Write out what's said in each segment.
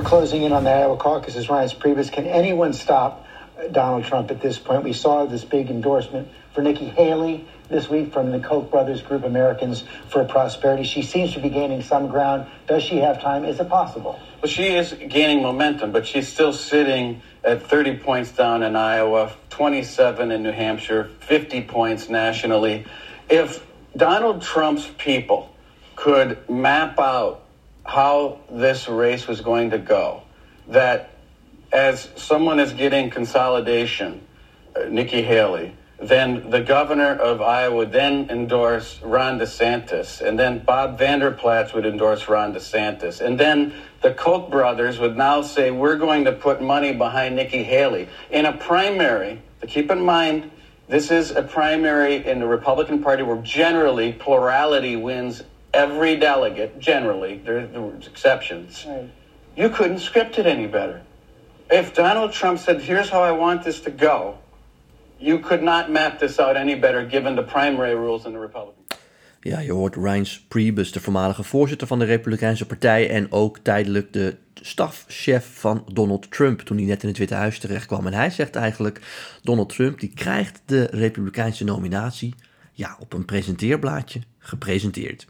We're closing in on the Iowa caucuses. Ryan's Priebus. Can anyone stop uh, Donald Trump at this point? We saw this big endorsement for Nikki Haley this week from the Koch brothers group Americans for Prosperity. She seems to be gaining some ground. Does she have time? Is it possible? Well, she is gaining momentum, but she's still sitting at 30 points down in Iowa, 27 in New Hampshire, 50 points nationally. If Donald Trump's people could map out how this race was going to go, that as someone is getting consolidation, uh, Nikki Haley, then the governor of Iowa would then endorse Ron DeSantis, and then Bob Vanderplatz would endorse Ron DeSantis, and then the Koch brothers would now say, we're going to put money behind Nikki Haley. In a primary, to keep in mind, this is a primary in the Republican Party where generally plurality wins every delegate, generally, there, there's exceptions. Right. You couldn't script it any better. If Donald Trump said, here's how I want this to go, you could not map this out any better given the primary rules in the Republican Ja, je hoort Reince Priebus, de voormalige voorzitter van de Republikeinse Partij en ook tijdelijk de stafchef van Donald Trump toen hij net in het Witte Huis terecht kwam. En hij zegt eigenlijk, Donald Trump die krijgt de Republikeinse nominatie ja, op een presenteerblaadje gepresenteerd.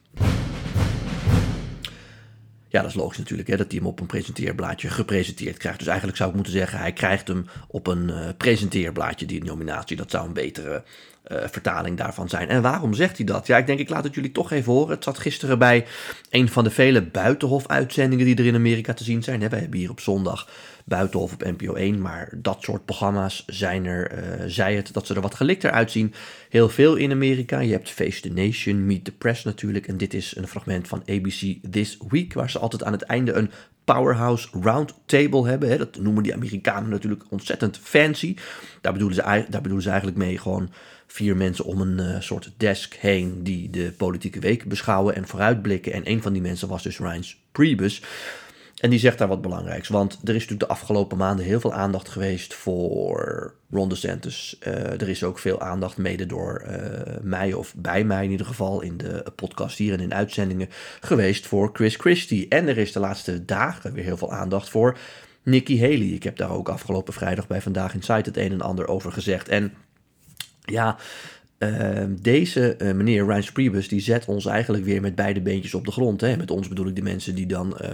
Ja, dat is logisch natuurlijk, hè, dat hij hem op een presenteerblaadje gepresenteerd krijgt. Dus eigenlijk zou ik moeten zeggen, hij krijgt hem op een uh, presenteerblaadje, die nominatie. Dat zou een betere vertaling daarvan zijn. En waarom zegt hij dat? Ja, ik denk, ik laat het jullie toch even horen. Het zat gisteren bij een van de vele buitenhof-uitzendingen die er in Amerika te zien zijn. Wij hebben hier op zondag Buitenhof op NPO 1. Maar dat soort programma's zijn er, uh, zij het, dat ze er wat gelikter uitzien. Heel veel in Amerika. Je hebt Face the Nation, Meet the Press natuurlijk. En dit is een fragment van ABC This Week, waar ze altijd aan het einde een Powerhouse Roundtable hebben. Hè. Dat noemen die Amerikanen natuurlijk ontzettend fancy. Daar bedoelen ze, daar bedoelen ze eigenlijk mee gewoon vier mensen om een uh, soort desk heen die de politieke week beschouwen en vooruitblikken. En een van die mensen was dus Reince Priebus. En die zegt daar wat belangrijks. Want er is natuurlijk de afgelopen maanden heel veel aandacht geweest voor Ron DeSantis. Uh, er is ook veel aandacht mede door uh, mij, of bij mij in ieder geval, in de podcast hier en in uitzendingen geweest voor Chris Christie. En er is de laatste dagen weer heel veel aandacht voor Nikki Haley. Ik heb daar ook afgelopen vrijdag bij Vandaag in Site het een en ander over gezegd. En ja, Ehm, deze uh, meneer Ryan Priebus die zet ons eigenlijk weer met beide beentjes op de grond. Hè. Met ons bedoel ik de mensen die dan uh,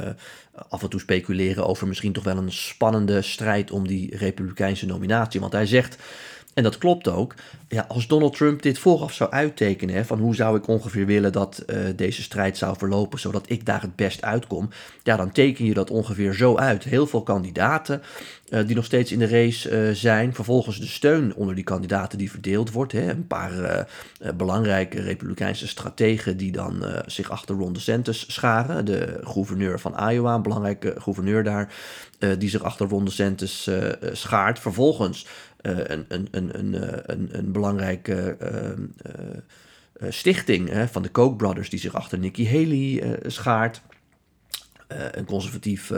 af en toe speculeren over misschien toch wel een spannende strijd om die republikeinse nominatie. Want hij zegt en dat klopt ook. Ja, als Donald Trump dit vooraf zou uittekenen, van hoe zou ik ongeveer willen dat uh, deze strijd zou verlopen, zodat ik daar het best uitkom, ja, dan teken je dat ongeveer zo uit. Heel veel kandidaten uh, die nog steeds in de race uh, zijn, vervolgens de steun onder die kandidaten die verdeeld wordt. Hè, een paar belangrijke republikeinse strategen die dan zich achter Ron DeSantis scharen, de gouverneur van Iowa, een belangrijke gouverneur daar, die zich achter Ron DeSantis schaart. Vervolgens eh, een, een, een, een, eh, een belangrijke ehm, eh, stichting hè, van de Koch brothers die zich achter Nikki Haley schaart. een conservatief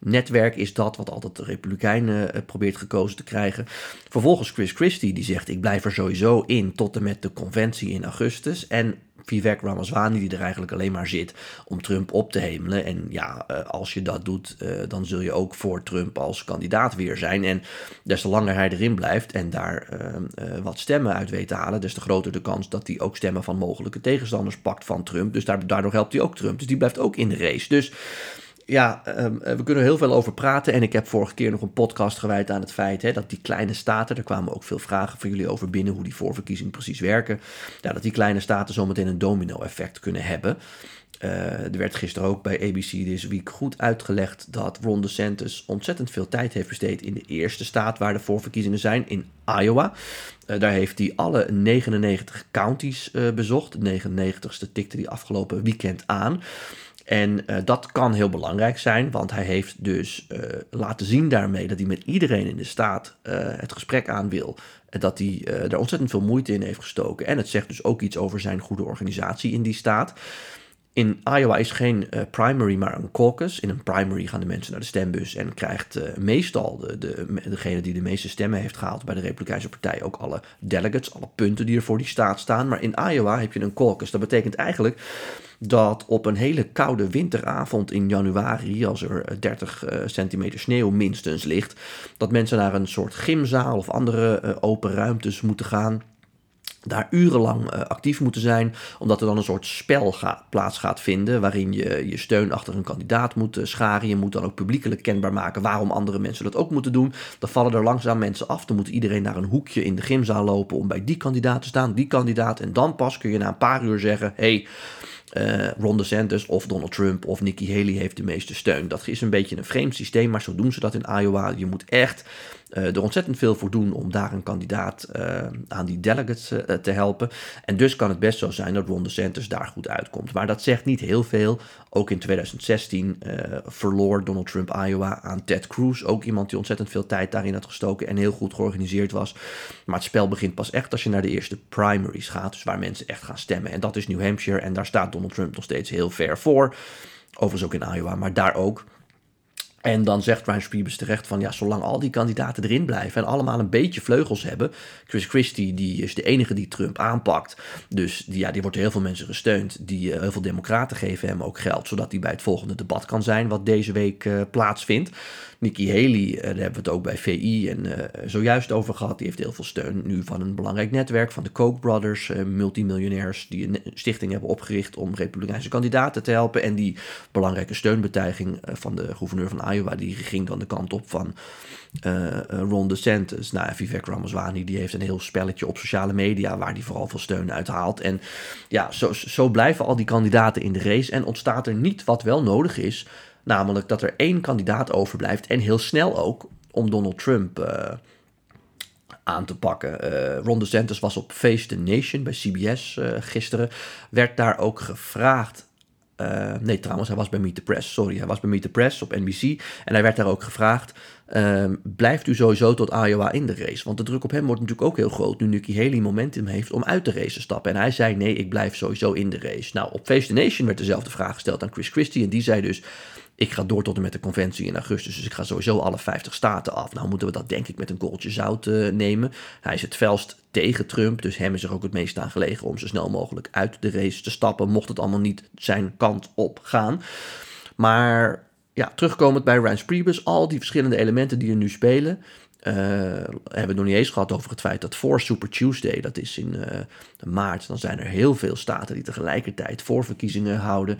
netwerk is dat, wat altijd de Republikeinen probeert gekozen te krijgen. Vervolgens Chris Christie, die zegt: Ik blijf er sowieso in tot en met de conventie in augustus. En Vivek Ramaswamy die er eigenlijk alleen maar zit om Trump op te hemelen. En ja, eh, als je dat doet, eh, dan zul je ook voor Trump als kandidaat weer zijn. En des te langer hij erin blijft en daar eh, wat stemmen uit weet te halen, des te groter de kans dat hij ook stemmen van mogelijke tegenstanders pakt van Trump. Dus daardoor helpt hij ook Trump. Dus die blijft ook in de race. Dus ja, ehm, eh, we kunnen er heel veel over praten. En ik heb vorige keer nog een podcast gewijd aan het feit hè, dat die kleine staten, er kwamen ook veel vragen van jullie over binnen hoe die voorverkiezingen precies werken. Ja, dat die kleine staten zometeen een domino-effect kunnen hebben. Uh, er werd gisteren ook bij ABC This Week goed uitgelegd dat Ron DeSantis ontzettend veel tijd heeft besteed in de eerste staat waar de voorverkiezingen zijn, in Iowa. Uh, daar heeft hij alle 99 counties bezocht. De 99ste tikte hij afgelopen weekend aan. En uh, dat kan heel belangrijk zijn, want hij heeft dus uh, laten zien daarmee dat hij met iedereen in de staat uh, het gesprek aan wil. Dat hij er ontzettend veel moeite in heeft gestoken. En het zegt dus ook iets over zijn goede organisatie in die staat. In Iowa is geen uh, primary, maar een caucus. In een primary gaan de mensen naar de stembus en krijgt uh, meestal de, de, degene die de meeste stemmen heeft gehaald bij de Republikeinse Partij ook alle delegates, alle punten die er voor die staat staan. Maar in Iowa heb je een caucus. Dat betekent eigenlijk dat op een hele koude winteravond in januari, als er 30 uh, centimeter sneeuw minstens ligt, dat mensen naar een soort gymzaal of andere open ruimtes moeten gaan daar urenlang uh, actief moeten zijn, omdat er dan een soort spel plaats gaat vinden waarin je je steun achter een kandidaat moet uh, scharen. Je moet dan ook publiekelijk kenbaar maken waarom andere mensen dat ook moeten doen. Dan vallen er langzaam mensen af. Dan moet iedereen naar een hoekje in de gymzaal lopen om bij die kandidaat te staan, die kandidaat. En dan pas kun je na een paar uur zeggen: hey, uh, Ron DeSantis of Donald Trump of Nikki Haley heeft de meeste steun. Dat is een beetje een vreemd systeem, maar zo doen ze dat in Iowa. Je moet echt er ontzettend veel voor doen om daar een kandidaat uh, aan die delegates te helpen. En dus kan het best zo zijn dat Ron DeSantis daar goed uitkomt. Maar dat zegt niet heel veel. Ook in 2016 verloor Donald Trump Iowa aan Ted Cruz. Ook iemand die ontzettend veel tijd daarin had gestoken en heel goed georganiseerd was. Maar het spel begint pas echt als je naar de eerste primaries gaat. Dus waar mensen echt gaan stemmen. En dat is New Hampshire en daar staat Donald Trump nog steeds heel ver voor. Overigens ook in Iowa, maar daar ook. En dan zegt Ryan Priebus terecht van ja, zolang al die kandidaten erin blijven en allemaal een beetje vleugels hebben. Chris Christie die is de enige die Trump aanpakt. Dus die, ja, die wordt door heel veel mensen gesteund. Die, uh, heel veel democraten geven hem ook geld, zodat hij bij het volgende debat kan zijn wat deze week uh, plaatsvindt. Nikki Haley, uh, daar hebben we het ook bij VI en zojuist over gehad. Die heeft heel veel steun nu van een belangrijk netwerk van de Koch brothers, multimiljonairs die een stichting hebben opgericht om republikeinse kandidaten te helpen. En die belangrijke steunbetuiging van de gouverneur van Iowa, die ging dan de kant op van uh, Ron DeSantis. Nou, Vivek Ramaswamy, die heeft een heel spelletje op sociale media waar hij vooral veel steun uit haalt. En ja, zo, zo blijven al die kandidaten in de race en ontstaat er niet wat wel nodig is. Namelijk dat er één kandidaat overblijft en heel snel ook om Donald Trump uh, aan te pakken. Uh, Ron DeSantis was op Face the Nation bij CBS uh, gisteren. Werd daar ook gevraagd nee, trouwens, hij was bij Meet the Press. Sorry, hij was bij Meet the Press op NBC. En hij werd daar ook gevraagd: uh, blijft u sowieso tot Iowa in de race? Want de druk op hem wordt natuurlijk ook heel groot. Nu Nikki Haley momentum heeft om uit de race te stappen. En hij zei: nee, ik blijf sowieso in de race. Nou, op Face the Nation werd dezelfde vraag gesteld aan Chris Christie. En die zei dus: ik ga door tot en met de conventie in augustus. Dus ik ga sowieso alle 50 staten af. Nou moeten we dat denk ik met een korreltje zout uh, nemen. Hij is het felst tegen Trump. Dus hem is er ook het meest aan gelegen om zo snel mogelijk uit de race te stappen. Mocht het allemaal niet zijn kant op gaan. Maar ja, terugkomend bij Rance Priebus. Al die verschillende elementen die er nu spelen. Uh, hebben we het nog niet eens gehad over het feit dat voor Super Tuesday, dat is in uh, maart, dan zijn er heel veel staten die tegelijkertijd voorverkiezingen houden.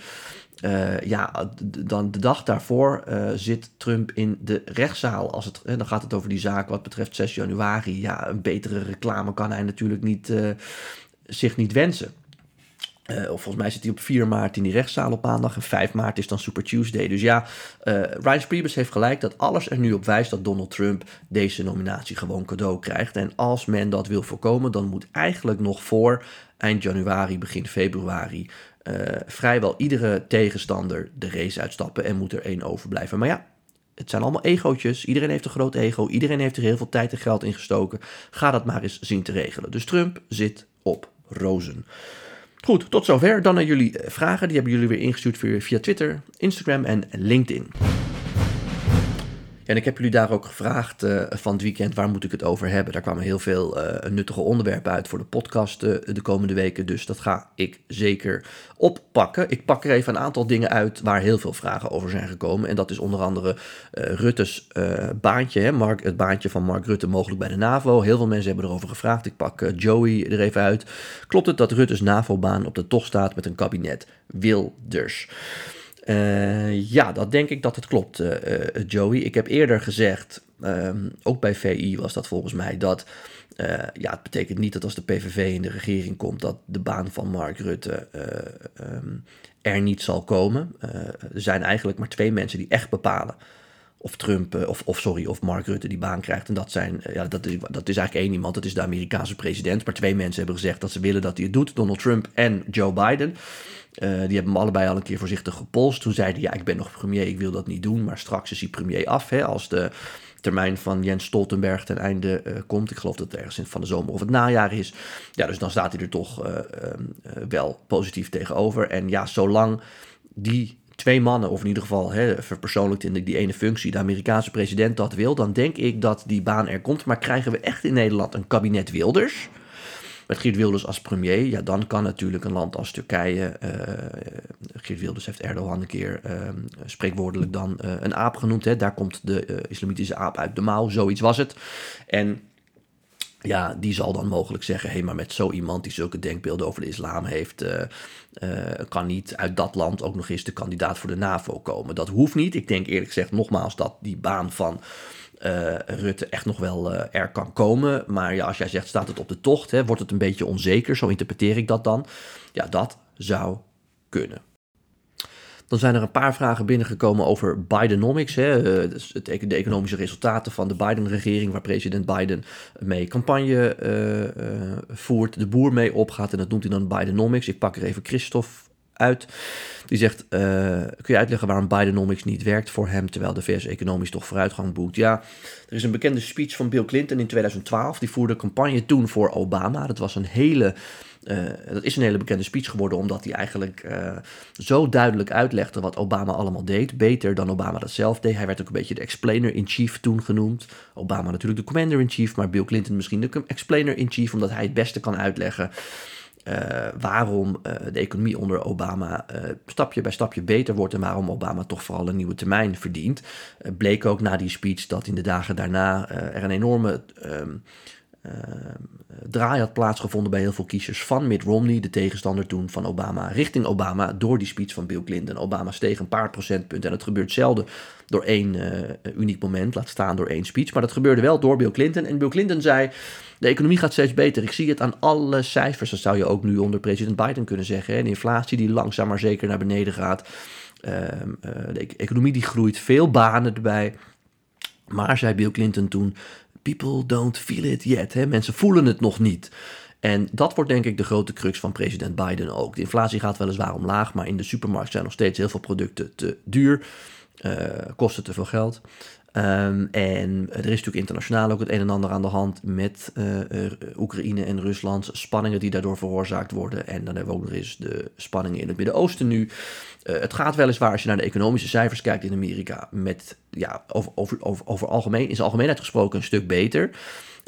Uh, ja, dan de dag daarvoor zit Trump in de rechtszaal. Als het, dan gaat het over die zaak wat betreft 6 januari. Ja, een betere reclame kan hij natuurlijk niet, zich niet wensen. Of volgens mij zit hij op 4 maart in die rechtszaal op maandag. En 5 maart is dan Super Tuesday. Dus ja, Ryan Priebus heeft gelijk dat alles er nu op wijst dat Donald Trump deze nominatie gewoon cadeau krijgt. En als men dat wil voorkomen, dan moet eigenlijk nog voor eind januari, begin februari uh, vrijwel iedere tegenstander de race uitstappen en moet er één overblijven. Maar ja, het zijn allemaal egootjes. Iedereen heeft een groot ego. Iedereen heeft er heel veel tijd en geld in gestoken. Ga dat maar eens zien te regelen. Dus Trump zit op rozen. Goed, tot zover. Dan naar jullie eh, vragen. Die hebben jullie weer ingestuurd via Twitter, Instagram en LinkedIn. En ik heb jullie daar ook gevraagd uh, van het weekend, waar moet ik het over hebben? Daar kwamen heel veel uh, nuttige onderwerpen uit voor de podcast uh, de komende weken. Dus dat ga ik zeker oppakken. Ik pak er even een aantal dingen uit waar heel veel vragen over zijn gekomen. En dat is onder andere Rutte's baantje, hè, Mark, het baantje van Mark Rutte mogelijk bij de NAVO. Heel veel mensen hebben erover gevraagd. Ik pak Joey er even uit. Klopt het dat Rutte's NAVO-baan op de tocht staat met een kabinet Wilders? Uh, ja, dat denk ik dat het klopt, uh, Joey. Ik heb eerder gezegd, um, ook bij VI was dat volgens mij, dat ja, het betekent niet dat als de PVV in de regering komt, dat de baan van Mark Rutte um, er niet zal komen. er zijn eigenlijk maar twee mensen die echt bepalen of Trump, of, of sorry, of Mark Rutte die baan krijgt. En dat, zijn, ja, dat, is, dat is eigenlijk één iemand, dat is de Amerikaanse president. Maar twee mensen hebben gezegd dat ze willen dat hij het doet, Donald Trump en Joe Biden. Uh, die hebben hem allebei al een keer voorzichtig gepolst. Toen zeiden ja, ik ben nog premier, ik wil dat niet doen. Maar straks is hij premier af. Hè, als de termijn van Jens Stoltenberg ten einde komt. Ik geloof dat het ergens in van de zomer of het najaar is. Ja, dus dan staat hij er toch wel positief tegenover. En ja, zolang die twee mannen, of in ieder geval hè, verpersoonlijkt in die ene functie, de Amerikaanse president dat wil, dan denk ik dat die baan er komt. Maar krijgen we echt in Nederland een kabinet Wilders? Met Geert Wilders als premier, ja, dan kan natuurlijk een land als Turkije. Uh, Geert Wilders heeft Erdogan een keer uh, spreekwoordelijk dan uh, een aap genoemd. Hè. Daar komt de islamitische aap uit de mouw, zoiets was het. En ja, die zal dan mogelijk zeggen: hé, hey, maar met zo iemand die zulke denkbeelden over de islam heeft, uh, uh, kan niet uit dat land ook nog eens de kandidaat voor de NAVO komen. Dat hoeft niet. Ik denk eerlijk gezegd nogmaals dat die baan van uh, Rutte echt nog wel er kan komen. Maar ja, als jij zegt: staat het op de tocht, hè, wordt het een beetje onzeker, zo interpreteer ik dat dan. Ja, dat zou kunnen. Dan zijn er een paar vragen binnengekomen over Bidenomics. Hè, eh, de economische resultaten van de Biden-regering, waar president Biden mee campagne uh, voert, de boer mee opgaat. En dat noemt hij dan Bidenomics. Ik pak er even Christophe uit. Die zegt, kun je uitleggen waarom Bidenomics niet werkt voor hem, terwijl de VS economisch toch vooruitgang boekt? Ja, er is een bekende speech van Bill Clinton in 2012. Die voerde campagne toen voor Obama. Dat was een hele dat is een hele bekende speech geworden, omdat hij eigenlijk uh, zo duidelijk uitlegde wat Obama allemaal deed. Beter dan Obama dat zelf deed. Hij werd ook een beetje de explainer-in-chief toen genoemd. Obama natuurlijk de commander-in-chief, maar Bill Clinton misschien de explainer-in-chief, omdat hij het beste kan uitleggen. Uh, waarom de economie onder Obama stapje bij stapje beter wordt en waarom Obama toch vooral een nieuwe termijn verdient. bleek ook na die speech dat in de dagen daarna er een enorme ehm, draai had plaatsgevonden bij heel veel kiezers van Mitt Romney, de tegenstander toen van Obama, richting Obama door die speech van Bill Clinton. Obama steeg een paar procentpunten en dat gebeurt zelden door één uh, uniek moment, laat staan door één speech. Maar dat gebeurde wel door Bill Clinton. En Bill Clinton zei: De economie gaat steeds beter. Ik zie het aan alle cijfers. Dat zou je ook nu onder president Biden kunnen zeggen. Hè? De inflatie die langzaam maar zeker naar beneden gaat. Uh, de e-, economie die groeit, veel banen erbij. Maar, zei Bill Clinton toen, people don't feel it yet. Hè? Mensen voelen het nog niet. En dat wordt denk ik de grote crux van president Biden ook. De inflatie gaat weliswaar omlaag, maar in de supermarkt zijn nog steeds heel veel producten te duur. Uh, kosten te veel geld. Um, en er is natuurlijk internationaal ook het een en ander aan de hand met uh, Oekraïne en Rusland. Spanningen die daardoor veroorzaakt worden. En dan hebben we ook nog eens de spanningen in het Midden-Oosten nu. Uh, het gaat weliswaar, als je naar de economische cijfers kijkt in Amerika, met, ja, over, over, over, over algemeen, in zijn algemeenheid gesproken een stuk beter.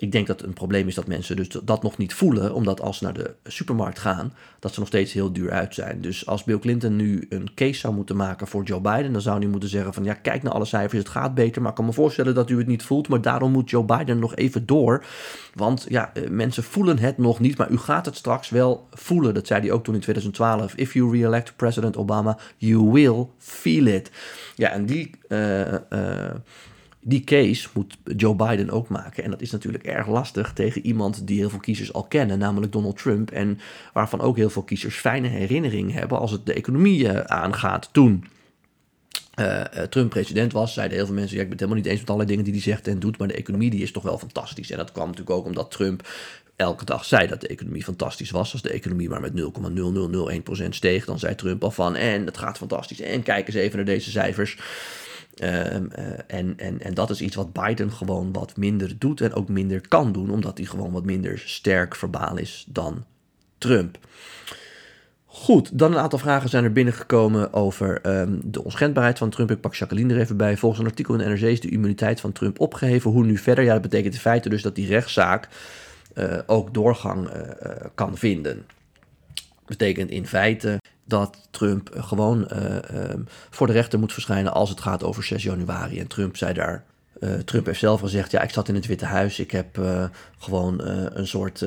Ik denk dat een probleem is dat mensen dus dat nog niet voelen, omdat als ze naar de supermarkt gaan, dat ze nog steeds heel duur uit zijn. Dus als Bill Clinton nu een case zou moeten maken voor Joe Biden, dan zou hij moeten zeggen van ja, kijk naar alle cijfers, het gaat beter, maar ik kan me voorstellen dat u het niet voelt, maar daarom moet Joe Biden nog even door. Want ja, eh, mensen voelen het nog niet, maar u gaat het straks wel voelen. Dat zei hij ook toen in 2012. If you re-elect President Obama, you will feel it. Ja, en die... Uh, uh, die case moet Joe Biden ook maken. En dat is natuurlijk erg lastig tegen iemand die heel veel kiezers al kennen, namelijk Donald Trump. En waarvan ook heel veel kiezers fijne herinneringen hebben als het de economie uh, aangaat. Toen uh, Trump president was, zeiden heel veel mensen: ja, ik ben het helemaal niet eens met alle dingen die hij zegt en doet, maar de economie die is toch wel fantastisch. En dat kwam natuurlijk ook omdat Trump elke dag zei dat de economie fantastisch was. Als de economie maar met 0,0001% steeg, dan zei Trump al van en het gaat fantastisch. En kijk eens even naar deze cijfers. Ehm, eh, en, en, en dat is iets wat Biden gewoon wat minder doet en ook minder kan doen, omdat hij gewoon wat minder sterk verbaal is dan Trump. Goed, dan een aantal vragen zijn er binnengekomen over ehm, de onschendbaarheid van Trump. Ik pak Jacqueline er even bij. Volgens een artikel in NRC is de immuniteit van Trump opgeheven. Hoe nu verder? Ja, dat betekent in feite dus dat die rechtszaak uh, ook doorgang uh, kan vinden. Betekent in feite dat Trump gewoon uh, um, voor de rechter moet verschijnen als het gaat over 6 januari. En Trump zei daar. Uh, Trump heeft zelf gezegd: ja, ik zat in het Witte Huis. Ik heb uh, gewoon een soort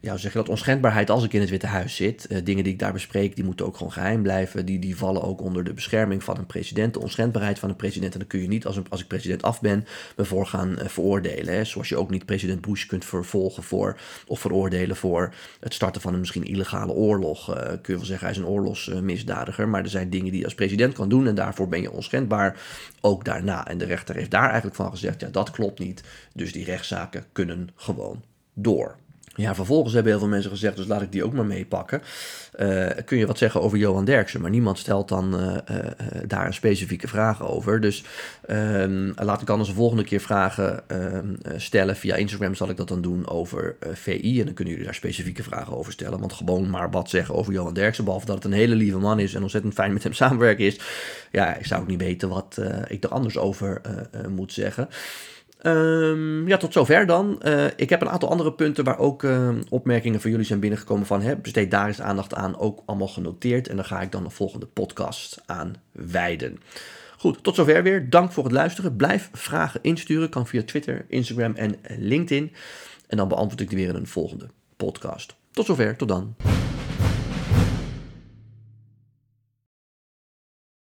ja, zeg je dat, onschendbaarheid als ik in het Witte Huis zit. Uh, dingen die ik daar bespreek, die moeten ook gewoon geheim blijven. Die, die vallen ook onder de bescherming van een president. De onschendbaarheid van een president. En dan kun je niet, als, een, als ik president af ben, me voor gaan uh, veroordelen. Hè. Zoals je ook niet president Bush kunt vervolgen voor, of veroordelen voor het starten van een misschien illegale oorlog. kun je wel zeggen, hij is een oorlogsmisdadiger. maar er zijn dingen die je als president kan doen en daarvoor ben je onschendbaar. Ook daarna. En de rechter heeft daar eigenlijk van gezegd, ja, dat klopt niet. Dus die rechtszaken kunnen gewoon door. Ja, vervolgens hebben heel veel mensen gezegd, dus laat ik die ook maar meepakken. Uh, kun je wat zeggen over Johan Derksen, maar niemand stelt dan uh, uh, daar een specifieke vraag over. Dus ehm, laat ik anders de volgende keer vragen ehm, stellen. Via Instagram zal ik dat dan doen over VI. En dan kunnen jullie daar specifieke vragen over stellen. Want gewoon maar wat zeggen over Johan Derksen, behalve dat het een hele lieve man is en ontzettend fijn met hem samenwerken is. Ja, ik zou ook niet weten wat ik er anders over moet zeggen. Um, ja, tot zover dan. Uh, ik heb een aantal andere punten waar ook uh, opmerkingen van jullie zijn binnengekomen van. Besteed daar eens aandacht aan, ook allemaal genoteerd. En daar ga ik dan de volgende podcast aan wijden. Goed, tot zover weer. Dank voor het luisteren. Blijf vragen insturen. Kan via Twitter, Instagram en LinkedIn. En dan beantwoord ik die weer in een volgende podcast. Tot zover, tot dan.